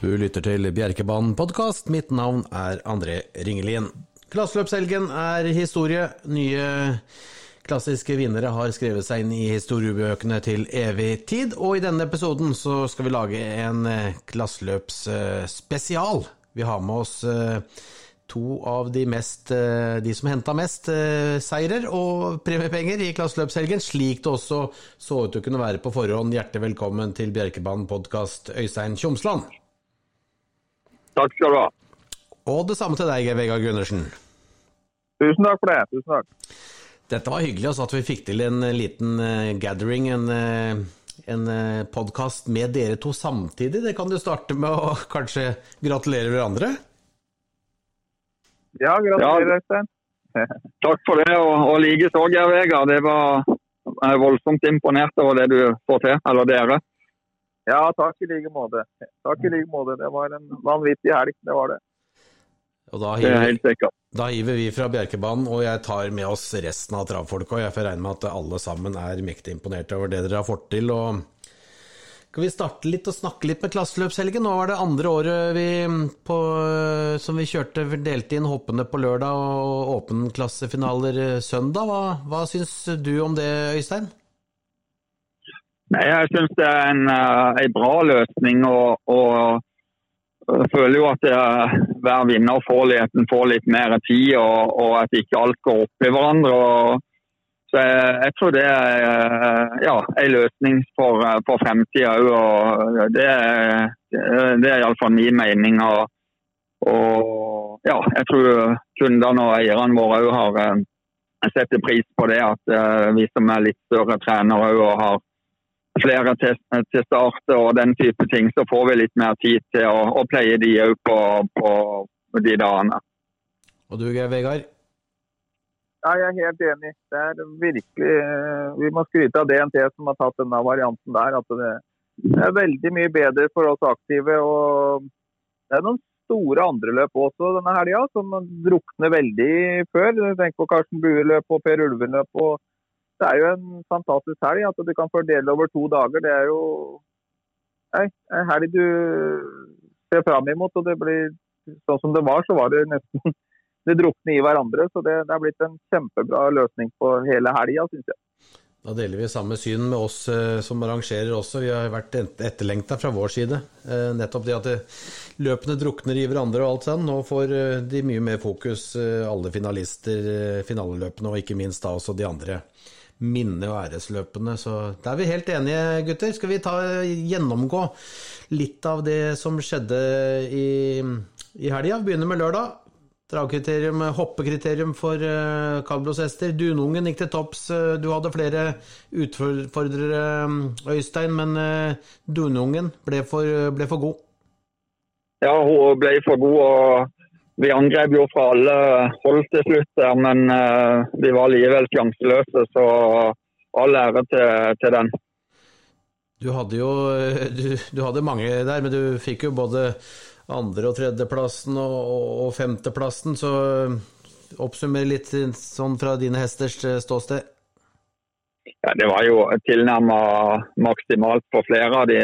Du lytter til Bjerkebanen podkast. Mitt navn er André Ringelien. Klasseløpshelgen er historie. Nye klassiske vinnere har skrevet seg inn i historiebøkene til evig tid. Og i denne episoden så skal vi lage en eh, klasseløpsspesial. Vi har med oss eh, to av de, mest, eh, de som henta mest seirer og premiepenger i klasseløpshelgen, slik det også så ut til å kunne være på forhånd. Hjertelig velkommen til Bjerkebanen podkast, Øystein Tjomsland. Takk skal du ha. Og det samme til deg, Vegard Gundersen. Tusen takk for det. Tusen takk. Dette var hyggelig også, at vi fikk til en liten uh, gathering, en, uh, en uh, podkast med dere to samtidig. Det kan du starte med å kanskje gratulere hverandre? Ja, gratulerer, Øystein. Ja. takk for det, og, og likeså, Geir Vegard. Det var voldsomt imponert over det du får til, eller dere. Ja, takk i like måte. Takk i like måte. Det var en vanvittig helg, det var det. Og da hiver, er. Da hiver vi fra Bjerkebanen, og jeg tar med oss resten av travfolka. Jeg får regne med at alle sammen er mektig imponerte over det dere har fått til. og kan vi starte litt og snakke litt med klasseløpshelgen? Nå var det andre året vi på, som vi kjørte, delte inn hoppende på lørdag og åpenklassefinaler søndag. Hva, hva syns du om det, Øystein? Nei, Jeg syns det er en, uh, en, bra løsning. og, og jeg føler jo at er, hver vinner får litt, får litt mer tid, og, og, at ikke alt går opp i hverandre. Og, så jeg, jeg, tror det er uh, ja, en løsning for, for fremtida òg. Det, det er iallfall min mening. Og, og, ja, jeg tror kundene og eierne våre òg har setter pris på det. At vi som er litt større trenere og har flere til, til, start og den type ting, så får vi litt mer tid til å, å pleie de òg på, på, de dagene. Og du Vegard? Ja, jeg er helt enig. Det er virkelig Vi må skryte av DNT som har tatt denne varianten der. at det, det er veldig mye bedre for oss aktive. og Det er noen store andre løp også denne helga som drukner veldig før. Tenk på Karsten Bue-løpet og Per Ulven-løpet og det er jo en fantastisk helg. At du kan fordele over to dager. Det er jo en helg du ser fram imot. og det blir Sånn som det var, så var det nesten det drukner i hverandre. Så det, det er blitt en kjempebra løsning på hele helga, syns jeg. Da deler vi samme syn med oss eh, som arrangerer også. Vi har vært etterlengta fra vår side. Eh, nettopp det at løpene drukner i hverandre og alt sånn. Nå får eh, de mye mer fokus, alle finalister, finaleløpene, og ikke minst da også de andre minne- og æresløpene. Så da er vi helt enige, gutter. Skal vi ta, gjennomgå litt av det som skjedde i, i helga? Begynner med lørdag. Dragkriterium, hoppekriterium for uh, kaldblodshester. Dunungen gikk til topps. Uh, du hadde flere utfordrere, Øystein, men uh, Dunungen ble for, ble for god. Ja, hun ble for god. og vi angrep jo fra alle hold til slutt, der, men vi var likevel sjanseløse. Så all ære til, til, den. Du hadde jo du, du, hadde mange der, men du fikk jo både andre- og tredjeplassen og, og femteplassen. Så oppsummer litt sånn fra dine hesters ståsted. Ja, det var jo tilnærmet maksimalt for flere av de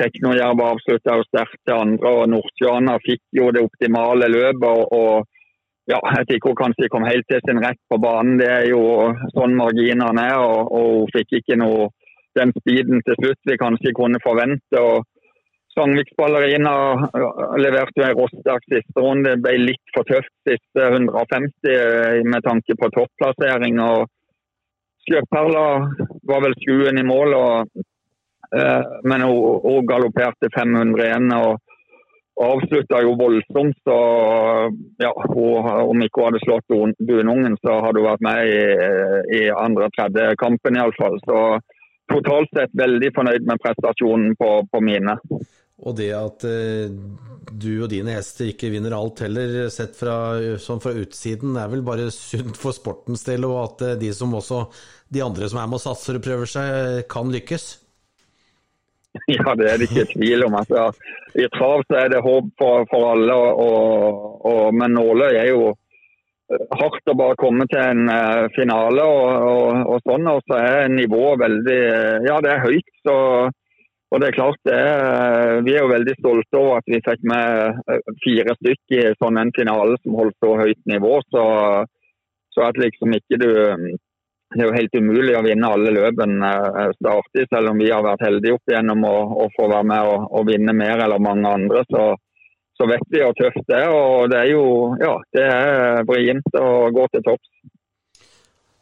Teknojerv avslutta jo sterkt til andre, og Nordsjøana fikk jo det optimale løpet. og ja, Jeg tror hun kanskje kom helt til sin rett på banen. Det er jo sånn marginene er. og, og Hun fikk ikke noe den speeden til slutt vi kanskje kunne forvente. og Sangviksballerina leverte en råsterk siste runde. Det ble litt for tøft siste 150 eh, med tanke på topplassering. og Skjøperla var vel skuen i mål. og men hun, galopperte 500 igjen og avslutta jo voldsomt. Så ja, hun, om ikke hun hadde slått Bunungen, så hadde hun vært med i, i andre tredje kampen iallfall. Så totalt sett veldig fornøyd med prestasjonen på, på mine. Og det at eh, du og dine hester ikke vinner alt heller, sett fra, sånn fra utsiden, er vel bare sunt for sportens del, og at eh, de som også, de andre som er med og satser og prøver seg, kan lykkes? Ja, det er det ikke tvil om. Altså, I trav så er det håp for, for alle, og, og, men nåløy er jo eh, hardt å bare komme til en uh, finale og, og, sånn. Og så er nivået veldig Ja, det er høyt. Så og det er klart det, Vi er jo veldig stolte over at vi fikk med fire stykker i sånn en finale som holdt så høyt nivå. Så, så at liksom ikke du Det er jo helt umulig å vinne alle løpene startig, selv om vi har vært heldige opp igjennom å, å få være med og, og vinne mer eller mange andre. Så, så vet vi hvor tøft det er. Og det er jo ja, det er vrient å gå til topps.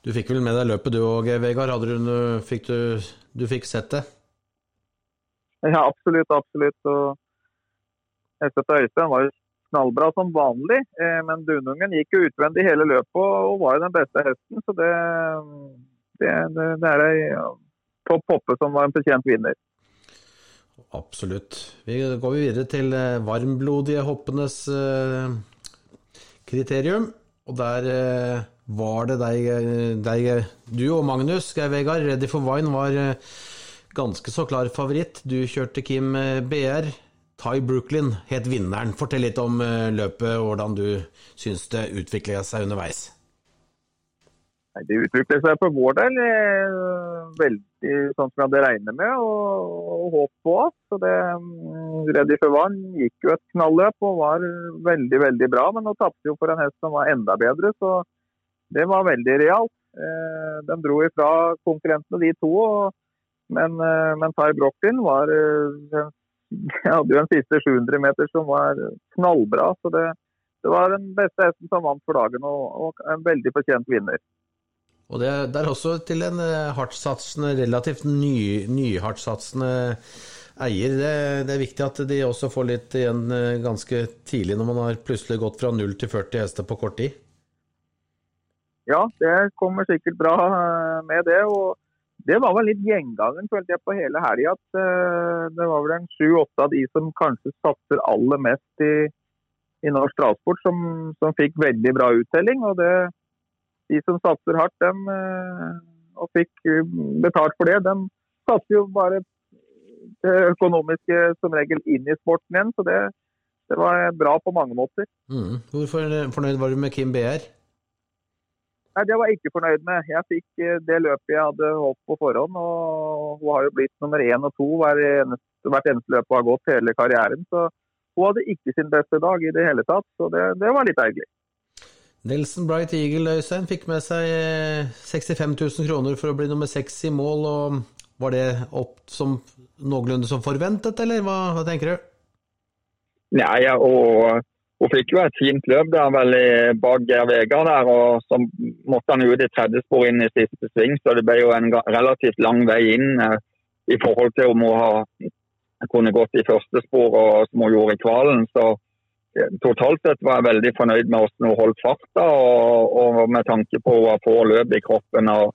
Du fikk vel med deg løpet du òg, Vegard. Du, fikk du, du fikk sett det? Ja, absolutt. absolutt. Og Øystein var jo knallbra som vanlig, eh, men Dunungen gikk jo utvendig hele løpet og var jo den beste hesten. Så det, det, det er ei topp hoppe som var en fortjent vinner. Absolutt. Vi går videre til eh, varmblodige hoppenes eh, kriterium. Og der var det deg, deg du og Magnus Geir Vegard, Ready for Wine, var ganske så klar favoritt. Du kjørte Kim BR. Ty Brooklyn het vinneren. Fortell litt om eh, løpet og hvordan du syns det utviklet seg underveis. Det utviklet seg for vår del eh, veldig sånn som vi hadde regnet med og, og håp på. Så det, mm, Ready for Vann gikk jo et knalløp og var veldig veldig bra. Men nå tapte jo for en hest som var enda bedre, så det var veldig realt. De dro ifra konkurrentene, de to. men, eh, men Ty Brochlin var eh, hadde jo en siste 700 meter som var knallbra. så det, det var den beste hesten som vant for dagen, og, og en veldig fortjent vinner. Og det, det, er også til en eh, hardtsatsende, relativt ny, nyhardtsatsende eier. Det, det, er viktig at de også får litt igjen ganske tidlig, når man har plutselig gått fra 0 til 40 hester på kort tid. Ja, det kommer sikkert bra med det. og det var vel litt gjengangen følte jeg på hele helga. At uh, det var vel en sju-åtte av de som kanskje satser aller mest i, i norsk transport, som, som, fikk veldig bra uttelling. Og det, de som satser hardt, dem, uh, og fikk betalt for det, de satser jo bare det økonomiske som regel inn i sporten igjen. Så det, det var bra på mange måter. Mm. Hvorfor fornøyd var du med Kim BR? Nei, Det var jeg ikke fornøyd med. Jeg fikk eh, det løpet jeg hadde håpet på forhånd. og Hun har jo blitt nummer én og to hver eneste, hvert eneste løp hun har gått hele karrieren. Så hun hadde ikke sin beste dag i det hele tatt, så det, det var litt ergerlig. Nelson Bright Eagle Øystein fikk med seg 65 eh, 000 kroner for å bli nummer seks i mål. og Var det opp som noenlunde som forventet, eller hva, hva tenker du? Nei, og hun fikk jo et fint løp der vel bak Geir Vegard der, og så måtte han ut i tredje spor inn i siste sving. Så det ble jo en relativt lang vei inn eh, i forhold til om hun har kunne gått i første spor og som hun gjorde i kvalen. Så eh, totalt sett var jeg veldig fornøyd med hvordan hun holdt farta, og, og, med tanke på å få løp i kroppen og,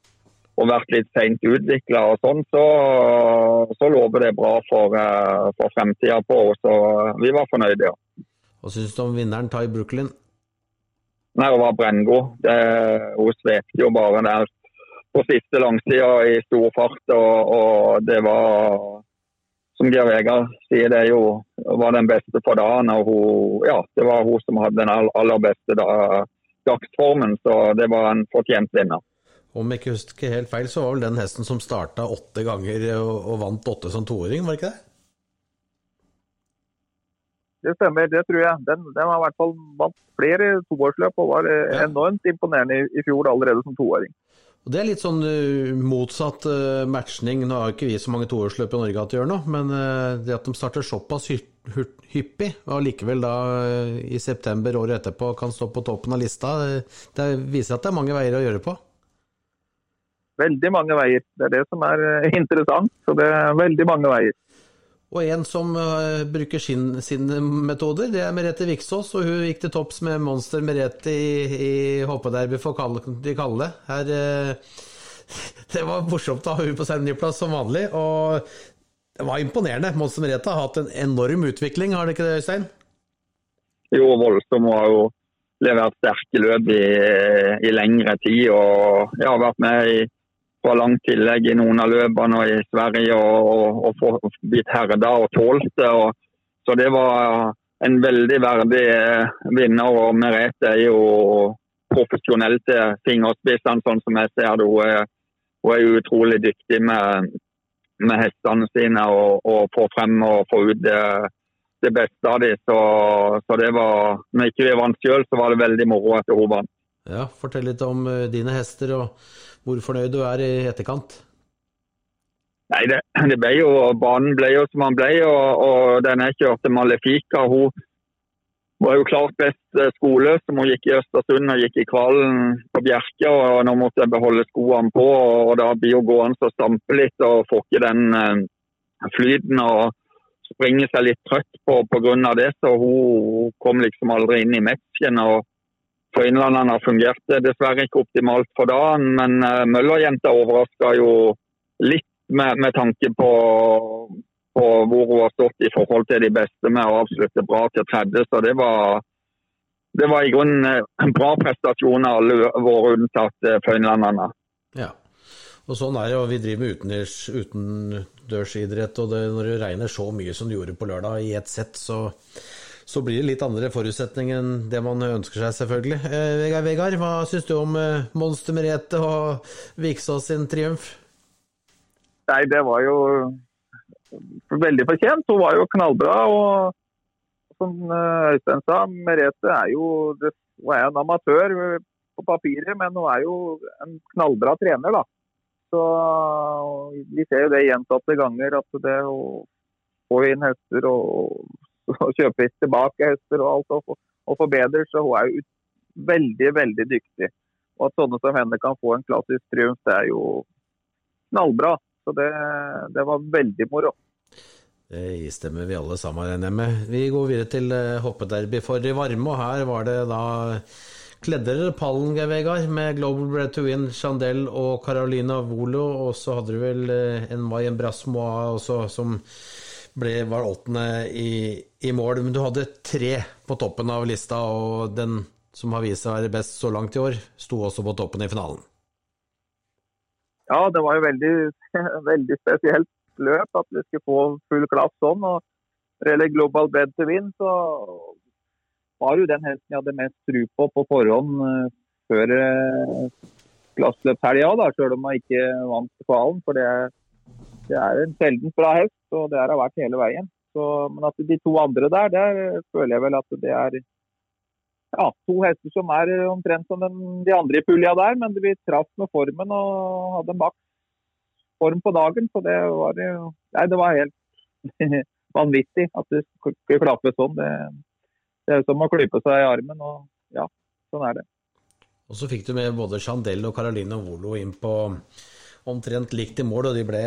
og vært litt seint utvikla og sånn, så, så lover det bra for, eh, for fremtida på henne. Så vi var fornøyde, ja. Hva syns du om vinneren Tai Brooklyn? Nei, Hun var brenngod. Hun svepte jo bare der på siste langsida i stor fart. Og, og, det var, som Geir Vegard sier, det jo, var den beste for dagen. og hun, ja, Det var hun som hadde den aller beste dagsformen, så det var en fortjent vinner. Om jeg ikke husker helt feil, så var vel den hesten som starta åtte ganger og, og vant åtte som toåring, var det ikke det? Det stemmer, det tror jeg. Den, den har i hvert fall vant flere toårsløp og var eh, ja. enormt imponerende i, i, fjor allerede som toåring. Og Det er litt sånn uh, motsatt uh, matchning. Nå har ikke vi så mange toårsløp i Norge at de gjør noe, men uh, det at de starter såpass hyppig, og likevel da i september året etterpå kan stå på toppen av lista, det viser at det er mange veier å gjøre på? Veldig mange veier. Det er det som er interessant. Så det er veldig mange veier. Og en som uh, bruker sin, sine metoder, det er Merete Viksås. Og hun gikk til topps med Monster Merete i, i hoppederby for kalle, de Kalle. Her, uh, det var morsomt å ha hun på seremoniplass som vanlig. Og det var imponerende. Monster Merete har hatt en enorm utvikling, har det ikke det, Øystein? Jo, voldsom. Hun har jo levert sterke løp i, i lengre tid. Og jeg har vært med i fra langt tillegg i noen av løpene i Sverige og, og, og blitt herda og tålt det. Og, så det var en veldig verdig eh, vinner. og Merete er jo profesjonell til fingerspissene, sånn som jeg ser det. Hun er, hun er utrolig dyktig med, med hestene sine og, og, få frem og få ut det, det beste av dem. Så, så, det var Når ikke vi vant selv, så var det veldig moro at hun vant. Ja, Fortell litt om eh, dine hester og hvor fornøyd du er i etterkant. Nei, det, det ble jo, Banen ble jo som den ble, og, og den jeg kjørte Malefica. Hun var jo klart best eh, som hun gikk i Østersund og gikk i Kvalen på Bjerke. og Nå måtte jeg beholde skoene på, og da blir hun gående og stampe litt og får ikke den uh, flyten. og springer seg litt trøtt på pga. det, så hun kom liksom aldri inn i matchen. og For innlandene fungerte dessverre ikke optimalt for dagen, men uh, Møller-jenta overraska jo litt med, med tanke på på hvor hun har stått i forhold til de beste med å avslutte bra til tredje. Så det var, det var i grunnen en bra prestasjon av alle våre unntatt eh, Føynlandene. Ja, og sånn er det. Vi driver med utendørsidrett, og det, når det regner så mye som det gjorde på lørdag i ett sett, så, så blir det litt andre forutsetninger enn det man ønsker seg, selvfølgelig. Eh, Vegard, hva syns du om eh, Monster Merete og Viksås sin triumf? Nei, det var jo veldig fortjent. Hun var jo knallbra. og Som eh, Øystein sa, Merete er jo hun er en amatør på papiret, men hun er jo en knallbra trener. da. Så Vi ser jo det gjentatte ganger at det å få inn hester og, og kjøper tilbake hester og alt, og, og forbedrer. så hun er jo veldig, veldig dyktig. Og at sånne som henne kan få en klassisk triumf, det er jo knallbra. Så det, det var veldig moro. Det stemmer vi alle sammen, regner med. Vi går videre til eh, hoppederby for de varme, og her var det da kledde dere pallen, Geir Vegard, med Global Bread to Win, Chandel og Carolina Volo. Og så hadde du vel eh, en Mayen Brasmoa også, som ble, var åttende i, i, mål. Men du hadde tre på toppen av lista, og den som har vist seg å være best så langt i år, sto også på toppen i finalen. Ja, det var jo veldig, veldig spesielt løp at vi skulle få full klass sånn. og Når det gjelder Global Bed to Win, så var jo den hesten jeg hadde mest tro på på forhånd uh, før uh, klasseløpshelga, selv om jeg ikke vant kvalen. For det, det er en sjeldent bra hest, og det har vært hele veien. Så, men at de to andre der, der føler jeg vel at det er ja, to hester som er omtrent som den, de andre i pulja der, men vi traff med formen og hadde maks form på dagen. Så det var, nei, det var helt vanvittig at det skulle klappe sånn. Det, det er som å klype seg i armen, og ja, sånn er det. Og så fikk du med både Chandel og Caroline Volo inn på omtrent likt i mål, og de ble,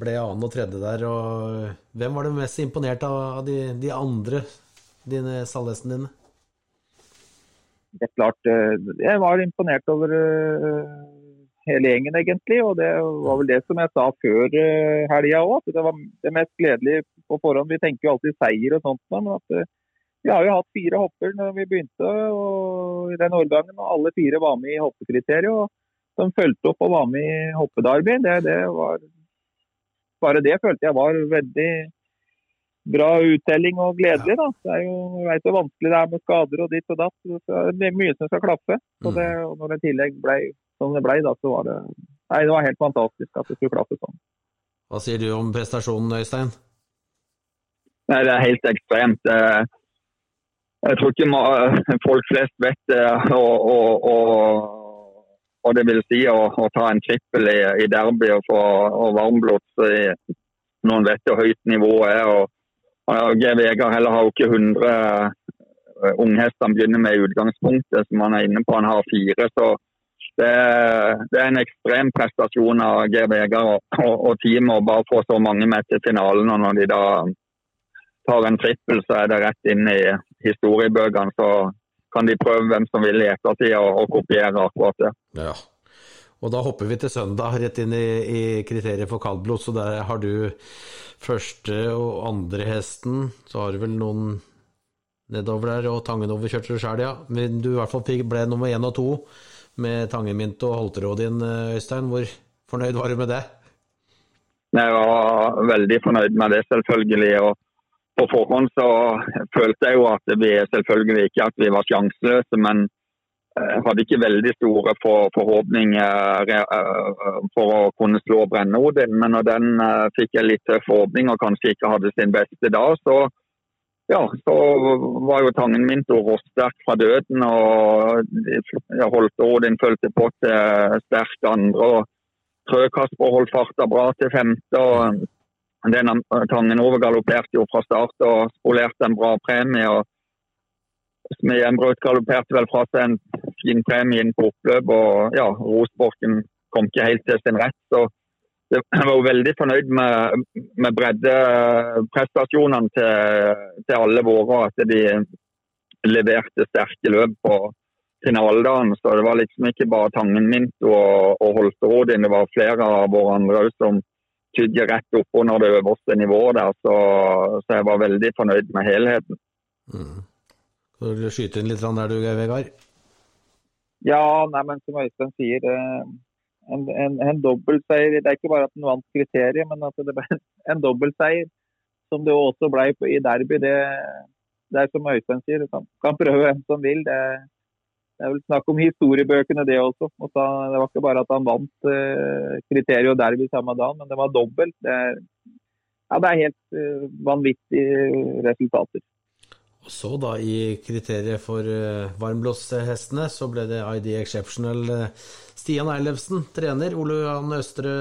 ble annen og tredje der. og Hvem var du mest imponert av, av de, de andre, dine stallhestene dine? det er klart, eh, jeg var imponert over eh, hele gjengen, egentlig. Og det var vel det som jeg sa før eh, helga òg. Det var det mest gledelige på forhånd. Vi tenker jo alltid seier og sånt, men at vi har jo hatt fire hopper når vi begynte og i den årgangen, og alle fire var med i hoppekriteriet. og De fulgte opp og var med i hoppedarby. Det, det var, bare det følte jeg var veldig bra uttelling og gledelig. da. Det er jo, jeg vet hvor vanskelig det er med skader og ditt og datt. Det er mye som skal klaffe. Så det, mm. og når det i tillegg ble som det ble, da, så var det Nei, det var helt fantastisk at det skulle klaffe sånn. Hva sier du om prestasjonen, Øystein? Nei, Det er helt ekstremt. Jeg tror ikke folk flest vet det. Og, og, og, og, det vil si å, å ta en trippel i, i derby og få varmblods når noen vet hvor høyt nivået er. og G. Vegard heller har jo ikke 100 eh, unghester han begynner med i utgangspunktet, som han er inne på. Han har fire. så det, det er en ekstrem prestasjon av G. Vegard og, og, og teamet å bare få så mange med til finalen. og Når de da tar en trippel, så er det rett inn i historiebøkene. Så kan de prøve hvem som vil i ettertid og, og kopiere akkurat det. Ja. Og da hopper vi til søndag, rett inn i, i kriteriet for kaldblod. Så der har du første og andre hesten. Så har du vel noen nedover der, og Tangen overkjørte du sjøl, ja. Men du i hvert fall ble nummer én og to med Tangemint og Holteråd din, Øystein. Hvor fornøyd var du med det? Jeg var veldig fornøyd med det, selvfølgelig. og på forhånd så følte jeg jo at vi selvfølgelig ikke at vi var sjanseløse, men jeg hadde ikke veldig store for, forhåpninger uh, for å kunne slå Brenne-Odin, men når den fikk en litt tøff åpning og kanskje ikke hadde sin beste da, så, ja, så var jo tangen min så råsterk fra døden. og jeg holdt Odin fulgte på til sterkt andre. og Trø-Kasper holdt farta bra til femte. og den Tangen overgalopperte jo fra start og spolerte en bra premie. og Smedjenbrød galopperte vel fra seg en fin premie inn på oppløp, og ja, Rosborken kom ikke helt til sin rett. så jeg var jo veldig fornøyd med, med breddeprestasjonene til, til, alle våre. At de leverte sterke løp på finaledagen. Så det var liksom ikke bare Tangen Minto og, og Holterodin. Det var flere av våre andre òg som tydde rett opp under det øverste nivået der. Så, så, jeg var veldig fornøyd med helheten. Mm. Skal du skyte inn litt der du, Vegard? Ja, nei, men som Øystein sier, en, en, en dobbeltseier. Det er ikke bare at en vant kriteriet, men at det ble en dobbeltseier. Som det også ble i derby. Det, det er som Øystein sier, kan, kan, prøve hvem som vil. Det, det, er vel snakk om historiebøkene, det også. Da, det var ikke bare at han vant eh, og derby samme dag, men det var dobbelt. Det er, ja, det er helt eh, vanvittige resultater. Og så da I kriteriet for uh, varmblåshestene så ble det ID Exceptional. Uh, Stian Eilefsen, trener. Ole Johan Østre,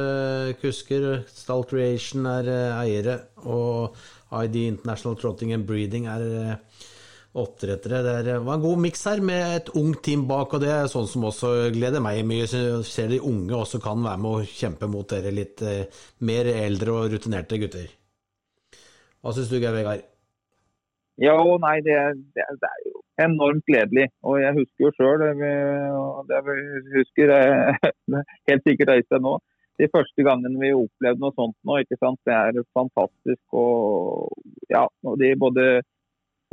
kusker. Stall Creation er uh, eiere. Og ID International Trotting and Breeding er uh, oppdrettere. Det var en god miks her med et ungt team bak, og det er sånn som også gleder meg mye. Så ser de unge også kan være med å kjempe mot dere litt mer eldre og rutinerte gutter. Hva syns du, Geir Vegard? Ja og nei, det, det, det, er jo enormt gledelig. Og jeg husker jo sjøl, det vi husker helt sikkert Øystein nå, de første gangene vi opplevde noe sånt nå. ikke sant? Det er fantastisk. Og ja, og de både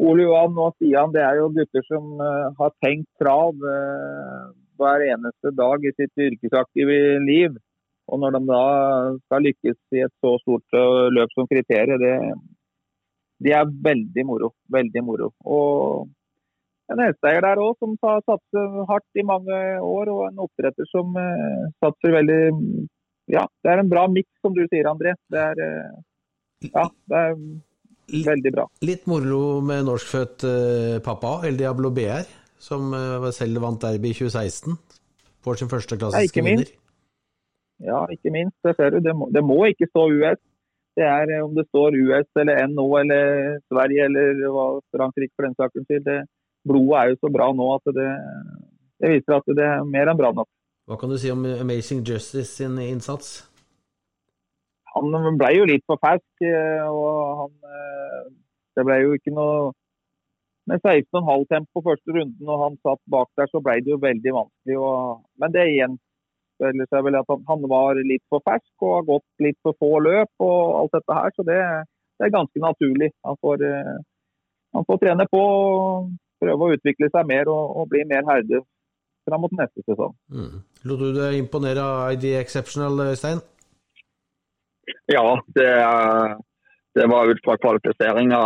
Ole Johan og Stian det er jo gutter som uh, har tenkt trav uh, hver eneste dag i sitt yrkesaktive liv. Og når de da skal lykkes i et så stort uh, løp som kriteriet, det, det er veldig moro. Veldig moro. Og en hesteeier der òg som satser hardt i mange år, og en oppdretter som satser veldig Ja, det er en bra miks, som du sier, André. Det er, ja, det er veldig bra. Litt moro med norskfødt uh, pappa, El Diablo BR, som uh, selv vant derby i 2016. Får sin første klassiske vinner. Ja, ikke minst. Det ser du. Det må, det må ikke stå US. Det er eh, om det står US eller NO eller Sverige eller hva Frankrike for den saks skyld. blodet er jo så bra nå at det, det, viser at det er mer enn bra nok. Hva kan du si om Amazing Justice sin innsats? Han ble jo litt for fersk, eh, og han eh, Det ble jo ikke noe Med 16,5 tempo første runden og han satt bak der, så ble det jo veldig vanskelig. Og, men det igjen seg vel at han var litt for fersk og har gått litt for få løp og alt dette her. Så det, det er ganske naturlig. Han får, eh, han får, trene på og prøve å utvikle seg mer og, og bli mer herde fram mot neste sesong. Mm. Lot du deg imponere av ID Exceptional, Øystein? Ja, det, det var ut fra kvalifiseringa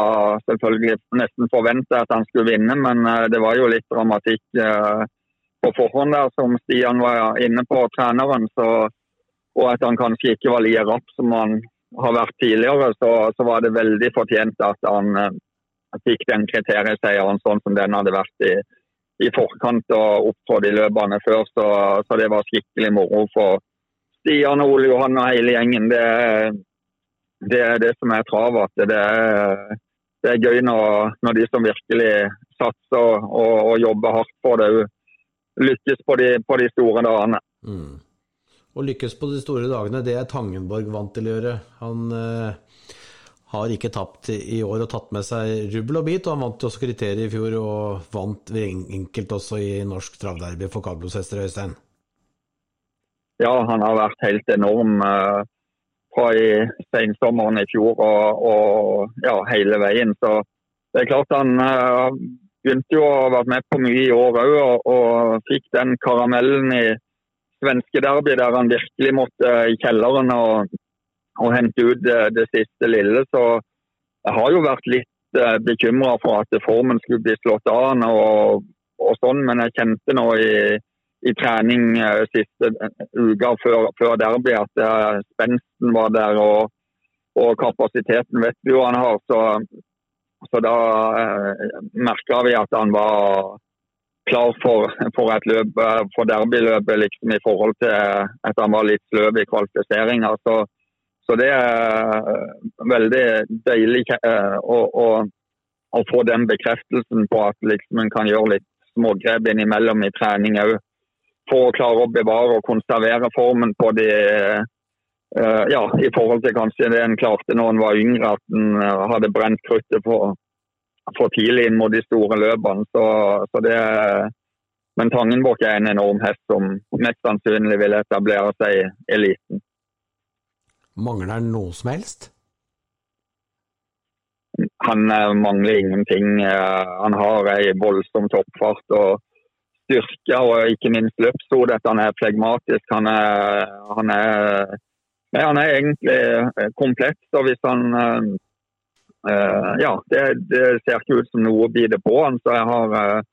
selvfølgelig nesten forventa at han skulle vinne, men eh, det var jo litt dramatikk eh, på forhånd der, som Stian var inne på, treneren. Så, og at han kanskje ikke var like rapp som han har vært tidligere, så, så var det veldig fortjent at han eh, fikk den kriterieseieren sånn som den hadde vært i, i forkant og opptrådt i løpene før. Så, så, det var skikkelig moro for Stian Ole Johan og hele gjengen. Det, det er det som er travet. Det er, det er gøy når, når, de som virkelig satser og, og jobber hardt for det, lykkes på de, på de store dagene. Mm. Å lykkes på de store dagene, det er Tangenborg vant til å gjøre. Han eh, har ikke tapt i år og tatt med seg rubbel og bit, og han vant også kriteriet i fjor og vant enkelt også i norsk travderby for kaldblodshester, Øystein. Ja, han har vært helt enorm eh, fra i sensommeren i fjor og, og ja, hele veien. Så det er klart han eh, begynte jo å være med på mye i år òg, og, og, fikk den karamellen i svenske derby der han virkelig måtte i kjelleren og, og hente ut det, siste lille. Så jeg har jo vært litt eh, bekymra for at formen skulle bli slått av. og og sånn, men jeg kjente nå i, i trening uh, siste uka før, før derby at uh, spensten var der. og, og kapasiteten vet vi jo han har. Så, så da uh, merka vi at han var klar for, for et løp, for derbyløpet liksom, i forhold til at han var litt sløv i kvalifiseringa. Så, så, det er veldig deilig å, å, å, få den bekreftelsen på at liksom, en kan gjøre litt smågrep innimellom i trening òg. For å klare å bevare og konservere formen på de uh, ja, i forhold til kanskje det en klarte når en var yngre, at en hadde brent kruttet for, for tidlig inn mot de store løpene. Så, så det, men Tangenbåk er en enorm hest som mest sannsynlig vil etablere seg i eliten. Mangler han noe som helst? Han mangler ingenting. Han har ei voldsom toppfart og styrke og ikke minst løpshode. Han er flegmatisk. Han er, han er, han er egentlig komplett. og hvis han uh, Ja, det, det, ser ikke ut som noe å bite på han, så jeg har uh,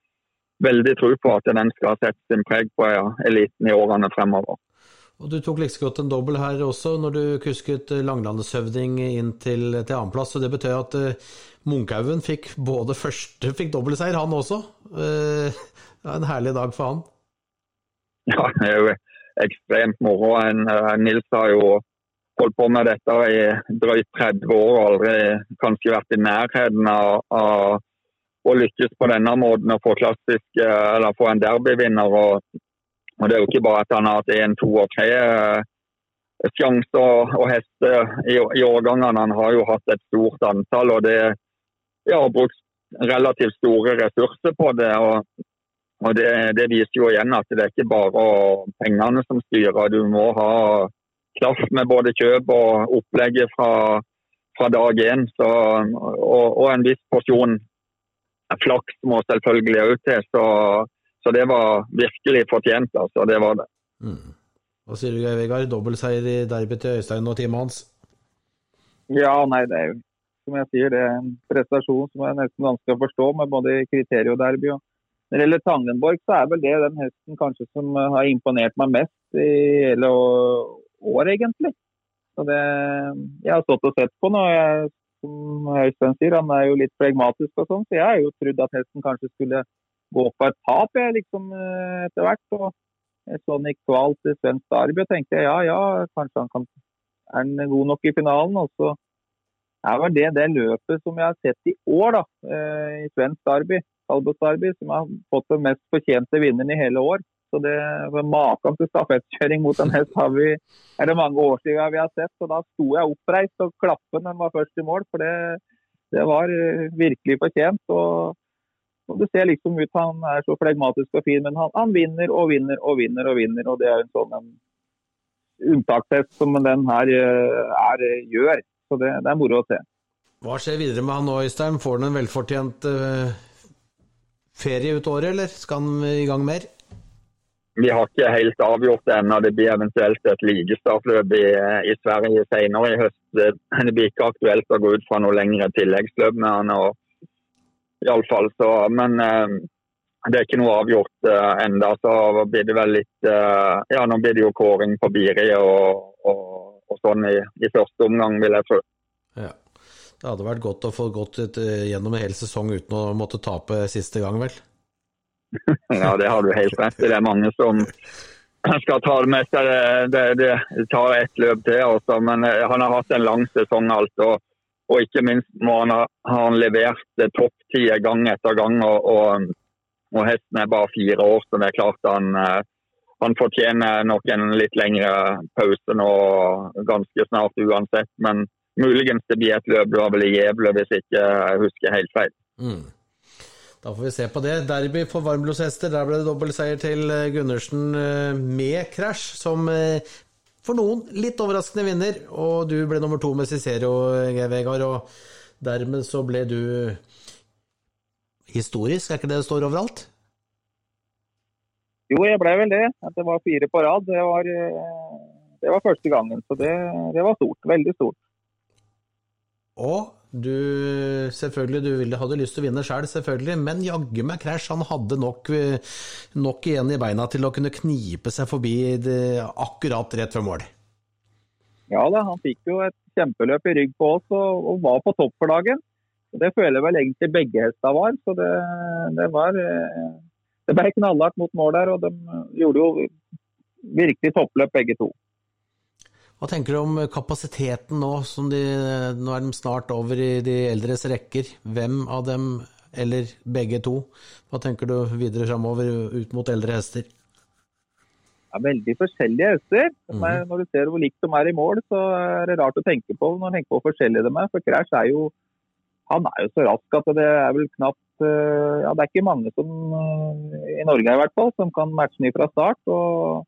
veldig tro på at den skal sette sin preg på ja, eliten i årene fremover. Og Du tok like godt en dobbel her også, når du kusket Langlandshøvding inn til, til annenplass. Det betyr at uh, Munkhaugen fikk både første fikk dobbeltseier, han også. Uh, det er en herlig dag for han. Ja, det er jo ekstremt moro. En, Nils har jo holdt på med dette i drøyt 30 år og aldri kanskje vært i nærheten av, av å lykkes på denne måten og få klassisk, eller få en derbyvinner. Og, og, det er jo ikke bare at han har hatt én, to og tre sjanser og, og hester i, i årgangene. Han har jo hatt et stort antall og det ja, har brukt relativt store ressurser på det. og og det, det, viser jo igjen at det er ikke bare pengene som styrer. Du må ha kraft med både kjøp og opplegget fra, fra dag én. Og, og, en viss porsjon flaks må selvfølgelig òg til. Så, så, det var virkelig fortjent. altså. Det var det. Mm. Hva sier du, Geir Vegard? Dobbeltseier i derby til Øystein og teamet hans? Ja, nei, det er jo som jeg sier, det er en prestasjon som er nesten vanskelig å forstå, med både kriterium og derby. Når det gjelder Tangenborg, så er vel det den hesten kanskje som eh, har imponert meg mest i hele år, egentlig. Så det, jeg har stått og sett på nå. Jeg, som Øystein sier, han er jo litt flegmatisk og sånn, så jeg har jo trodd at hesten kanskje skulle gå på et tap jeg, liksom, eh, etter hvert. og jeg så han gikk kvalt til svensk derby og tenkte ja, ja, kanskje han kan, er han god nok i finalen. Og så er vel det det løpet som jeg har sett i år, da, eh, i svensk derby. Albert Darby, som har fått den mest fortjente vinneren i hele år. Så det Maken til stafettkjøring mot en hest har vi, er det mange år siden vi har sett. så Da sto jeg oppreist og klappet når han var først i mål, for det, det var eh, virkelig fortjent. og, og Det ser liksom ut han er så flegmatisk og fin, men han, han, vinner og vinner og vinner. og vinner, og Det er en sånn en unntakshest som den her eh, er, gjør. Så det, det, er moro å se. Hva skjer videre med han nå, Øystein? Får han en velfortjent uh ferie ut året, eller skal han i gang mer? Vi har ikke helt avgjort det ennå. Det blir eventuelt et ligestartløp i, i, Sverige senere i høst. Det blir ikke aktuelt å gå ut fra noe lengre tilleggsløp med han. Og, i alle fall, så, men uh, det er ikke noe avgjort uh, enda, så blir det vel litt uh, Ja, nå blir det jo kåring på Biri og, og, og sånn i, i, første omgang, vil jeg. Det hadde vært godt å få gått ut, eh, gjennom en hel sesong uten å måtte tape siste gang, vel? ja, det har du helt rett i. Det er mange som skal ta det med seg. Det, det, det tar ett løp til, også. men eh, han har hatt en lang sesong alt. Og, ikke minst må han ha, han levert topp ti gang etter gang. Og, og, og, hesten er bare fire år, så det er klart han, eh, han fortjener nok en litt lengre pause nå ganske snart uansett. Men muligens det blir et løp i Gävle, hvis ikke jeg husker helt feil. Mm. Da får vi se på det. Derby for varmblodshester. Der ble det dobbeltseier til eh, Gundersen eh, med krasj, som eh, for noen litt overraskende vinner. Og du ble nummer to med Cicero, Geir Vegard. Og dermed så ble du historisk, er ikke det det står overalt? Jo, jeg ble vel det. At det var fire på rad. Det var, det var første gangen. Så det, det var stort. Veldig stort. Og Du, selvfølgelig, du hadde lyst til å vinne sjøl, selv, selvfølgelig, men jaggu meg Crash han hadde nok, nok, igjen i beina til å kunne knipe seg forbi det, akkurat rett før mål. Ja da, han fikk jo et kjempeløp i rygg på oss og, og var på topp for dagen. Det føler jeg vel egentlig begge hestene var. så det, det var eh, det ble knallhardt mot mål der, og de gjorde jo virkelig toppløp begge to. Hva tenker du om kapasiteten nå? som de, Nå er de snart over i de eldres rekker. Hvem av dem, eller begge to, hva tenker du videre framover ut mot eldre hester? Det er veldig forskjellige hester. Mm. Når du ser hvor likt de er i mål, så er det rart å tenke på når du tenker på hvor forskjellige de er. For Crash er jo han er jo så rask at det er vel knapt eh, Ja, det er ikke mange som eh, i Norge i hvert fall, som kan matche ham fra start. og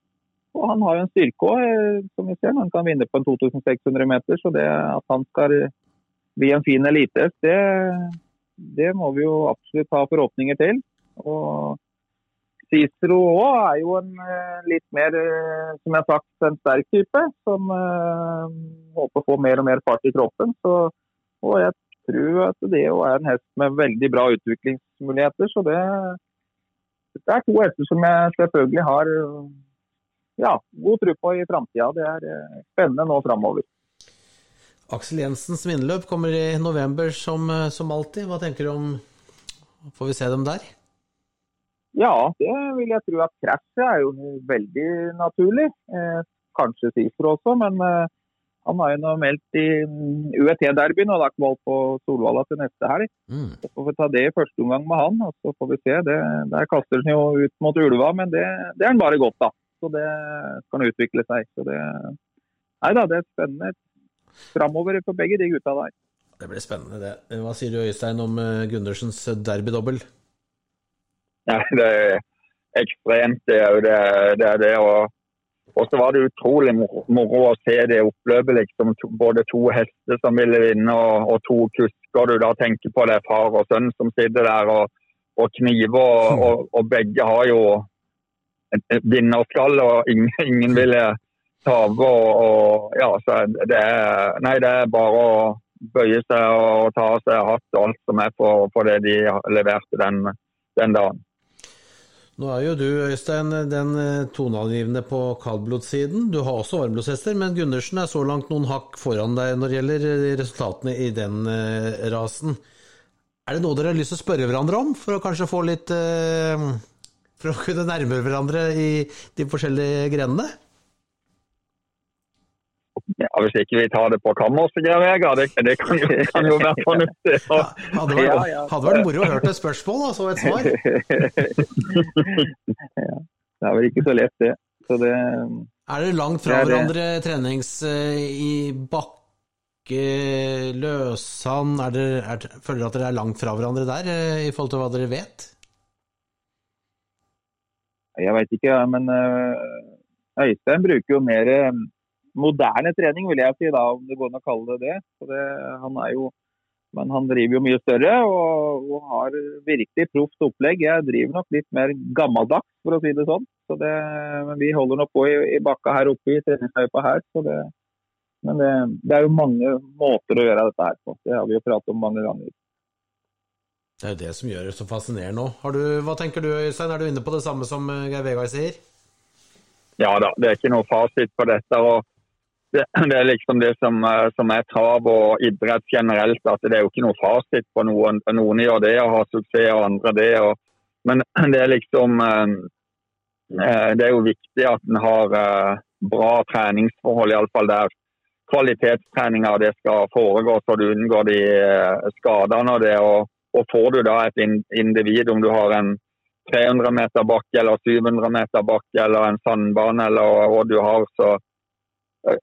og han har jo en styrke òg, eh, som vi ser. Han kan vinne på en 2600 meter. Så det at han skal bli en fin elitehest, det, det, må vi jo absolutt ha forhåpninger til. Og Cicero òg er jo en litt mer, som jeg har sagt, en sterk type. Som uh, håper å få mer og mer fart i kroppen. Så, og jeg tror at det er en hest med veldig bra utviklingsmuligheter. Så det, det er to hester som jeg selvfølgelig har ja, god tro på i framtida. Det er eh, spennende nå framover. Aksel Jensens vinneløp kommer i november som, eh, som, alltid. Hva tenker du om Får vi se dem der? Ja, det vil jeg tro at krasjet er jo veldig naturlig. Eh, kanskje Sifro også, men eh, han har jo nå meldt i mm, UET-derbyen og lagt valg på Solvalla til neste helg. Mm. Så får vi ta det i første omgang med han, og så får vi se. Det, der kaster han jo ut mot ulva, men det, det er han bare godt av. Så det kan utvikle seg. Så det, nei da, det er spennende framover for begge de gutta der. Det blir spennende, det. Hva sier du Øystein om eh, Gundersens derbydobbel? Ja, det er ekstremt, det er jo det. det, er det og og så var det utrolig moro å se det oppløpet. liksom, Både to hester som ville vinne, og, og to kusker. Du da tenker på det far og sønn som sitter der og, og kniver. Og, og, og, begge har jo et vinnerskall, og ingen, ingen ville tape. Og, ja, det nei, det er bare å bøye seg og ta av seg hatt og alt som er for, for det de leverte den, den dagen. Nå er jo du, Øystein, den eh, toneangivende på kaldblodssiden. Du har også varmblodshester, men Gundersen er så langt noen hakk foran deg når det gjelder eh, resultatene i den rasen. Er det noe dere har lyst til å spørre hverandre om, for å kanskje få litt For å kunne nærme hverandre i de forskjellige grenene? Ja, Hvis ikke vi tar det på kammerset, Geir Vegard, det, det kan, kan, jo, være fornuftig. Ja, hadde, vært, ja, ja. hadde vært moro å høre et spørsmål og så et svar. det er vel ikke så lett, det. Så det er dere langt fra hverandre trenings uh, i bakke, løssand? Er er, føler dere at dere er langt fra hverandre der, uh, i forhold til hva dere vet? Jeg veit ikke, men uh, Øystein bruker jo mer moderne trening, vil jeg si, da, om det går an å kalle det det. det han er jo, men han driver jo mye større og, og har virkelig proft opplegg. Jeg driver nok litt mer gammeldags, for å si det sånn. Så det, men vi holder nok på i, i, bakka her oppe i treningsløypa her. så det men det, det, er jo mange måter å gjøre dette her på. Det har vi jo pratet om mange ganger. Det er jo det som gjør det så fascinerende òg. Hva tenker du Øystein, er du inne på det samme som Geir Vegard sier? Ja da, det er ikke noe fasit på dette. og det, det, er liksom det som, eh, som, er trav og idrett generelt. at Det er jo ikke noe fasit på noen. Noen gjør det og har suksess, og andre det. Og, men det er liksom eh, eh, Det er jo viktig at en har bra treningsforhold, iallfall der kvalitetstreninga det skal foregå, så du unngår de skadene og det. Og, og får du da et individ, om du har en 300 meter bakke eller 700 meter bakke eller en sandbane eller hva du har, så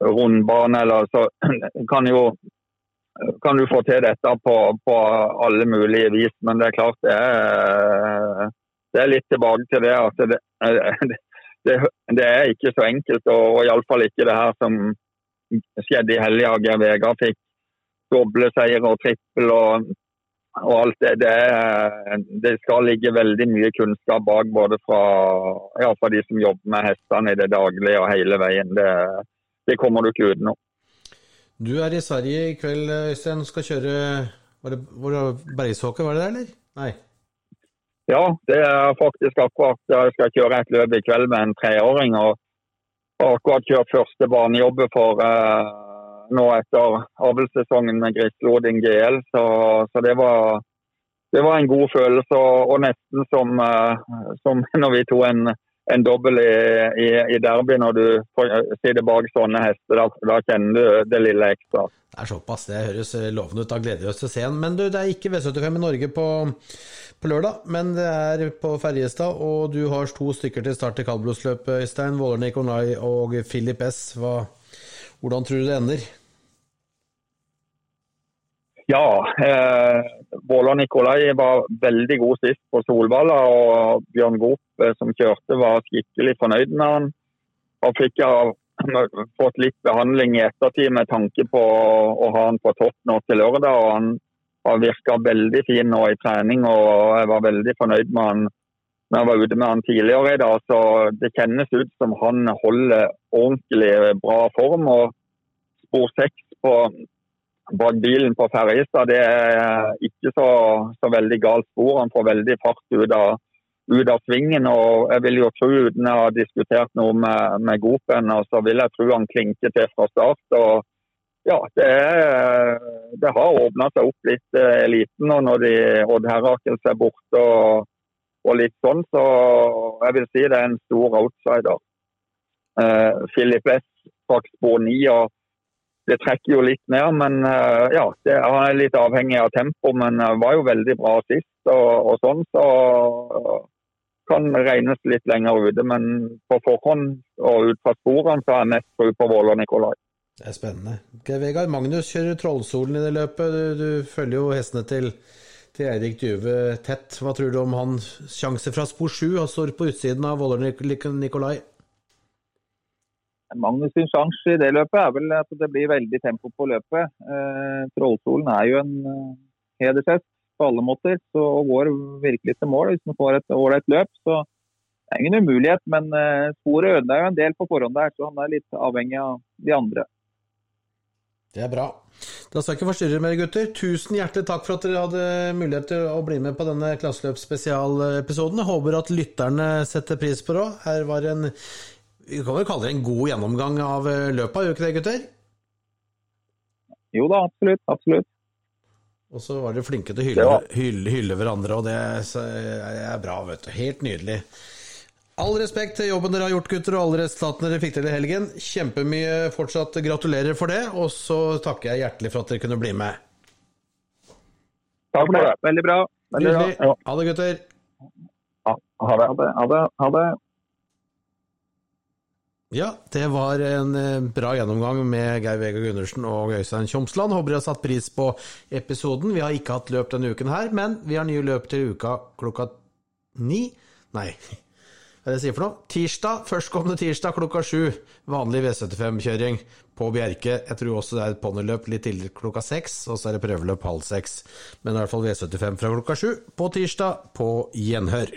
rundbane, eller så kan jo kan du få til dette på, på, alle mulige vis. Men det er klart det er, det er litt tilbake til det at det, det, det er ikke så enkelt. Og, og iallfall ikke det her som skjedde i helga. Geir Vegard fikk doble seier og trippel og, og alt det. Det, det, skal ligge veldig mye kunnskap bak, både fra, ja, fra de som jobber med hestene i det daglige og hele veien. Det, det kommer du ikke utenom. Du er i Sverige i kveld, Øystein. Skal kjøre var det, var det var det det, eller? Nei? Ja, det er faktisk akkurat Jeg skal kjøre et løp i kveld med en treåring. og har akkurat kjørt første banejobbet for eh, nå etter avlssesongen med Grisloding GL. Så, så det, var, det, var, en god følelse. Og, og nesten som, eh, som, når vi tok en, en dobbel i, i, i, derby når du sitter bak sånne hester. Da, da, kjenner du det lille ekstra. Det er såpass. Det høres lovende ut. Da gleder vi oss til å se den. Men du, det er ikke V75 i Norge på, på, lørdag, men det er på Ferjestad. Og du har to stykker til start i kaldblodsløpet, Øystein. Våler Nikolai og Filip S. Hva, hvordan tror du det ender? Ja, eh, Våler Nikolai var veldig god sist på Solvalla. Og Bjørn Goop, eh, som kjørte, var skikkelig fornøyd med han. Og fikk har fått litt behandling i ettertid med tanke på å ha han på topp nå til lørdag. og Han har virka veldig fin nå i trening, og jeg var veldig fornøyd med han når jeg var ute med han tidligere i dag. Så det kjennes ut som han holder ordentlig bra form. og Spor 6 på bak bilen på Ferjestad, det er ikke så, så, veldig galt spor. Han får veldig fart ut av, ut av svingen. og jeg vil jo tro, Uten å ha diskutert noe med, med Gopen, så vil jeg tro han klinker til fra start. og ja, det, er, det har åpna seg opp litt eh, eliten nå når de, Odd Herakels er borte og, og, litt sånn. Så jeg vil si det er en stor outsider. Uh, Philip S. straks på ni. og det trekker jo litt ned, men eh, ja, det er litt avhengig av tempo. Men det var jo veldig bra sist og, og sånn, så kan regnes litt lenger ute. Men på forhånd og ut fra sporene så er jeg mest tro på Våler Nikolai. Det er spennende. Okay, Vegard Magnus kjører Trollsolen i det løpet. Du, du følger jo hestene til, til Eirik Dyve tett. Hva tror du om han sjanse fra spor sju? Han står på utsiden av Våler Nikolai. Magnus sin sjanse i det løpet er vel at det blir veldig tempo på løpet. Eh, Trollsolen er jo en eh, hedershest på alle måter så, og går virkelig til mål hvis han får et ålreit løp. Så det er ingen umulighet, men eh, sporet ødela jo en del på forhånd der, så han er litt avhengig av de andre. Det er bra. Da skal jeg ikke forstyrre mer, gutter. Tusen hjertelig takk for at dere hadde mulighet til å bli med på denne klasseløpsspesialepisoden. Håper at lytterne setter pris på det òg. Her var en vi kan vel kalle det en god gjennomgang av eh, løpet, gjør ikke det, gutter? Jo da, absolutt. Absolutt. Og så var dere flinke til å hylle, hylle, hylle hverandre, og det er bra, vet du. Helt nydelig. All respekt til jobben dere har gjort, gutter, og alle resultatene dere fikk til i helgen. Kjempemye fortsatt gratulerer for det, og så takker jeg hjertelig for at dere kunne bli med. Takk for det. Veldig bra. Veldig bra. Ha det, gutter. Ha det. Ha det. Ha det. Ja, det var en eh, bra gjennomgang med Geir Vegard Gundersen og Øystein Tjomsland. Håper dere har satt pris på episoden. Vi har ikke hatt løp denne uken her, men vi har nye løp til uka klokka ni. Nei, hva er det jeg sier for noe? Tirsdag, førstkommende tirsdag klokka sju. Vanlig V75-kjøring på Bjerke. Jeg tror også det er et ponniløp litt tidligere klokka seks, og så er det prøveløp halv seks. Men i hvert fall V75 fra klokka sju på tirsdag på gjenhør.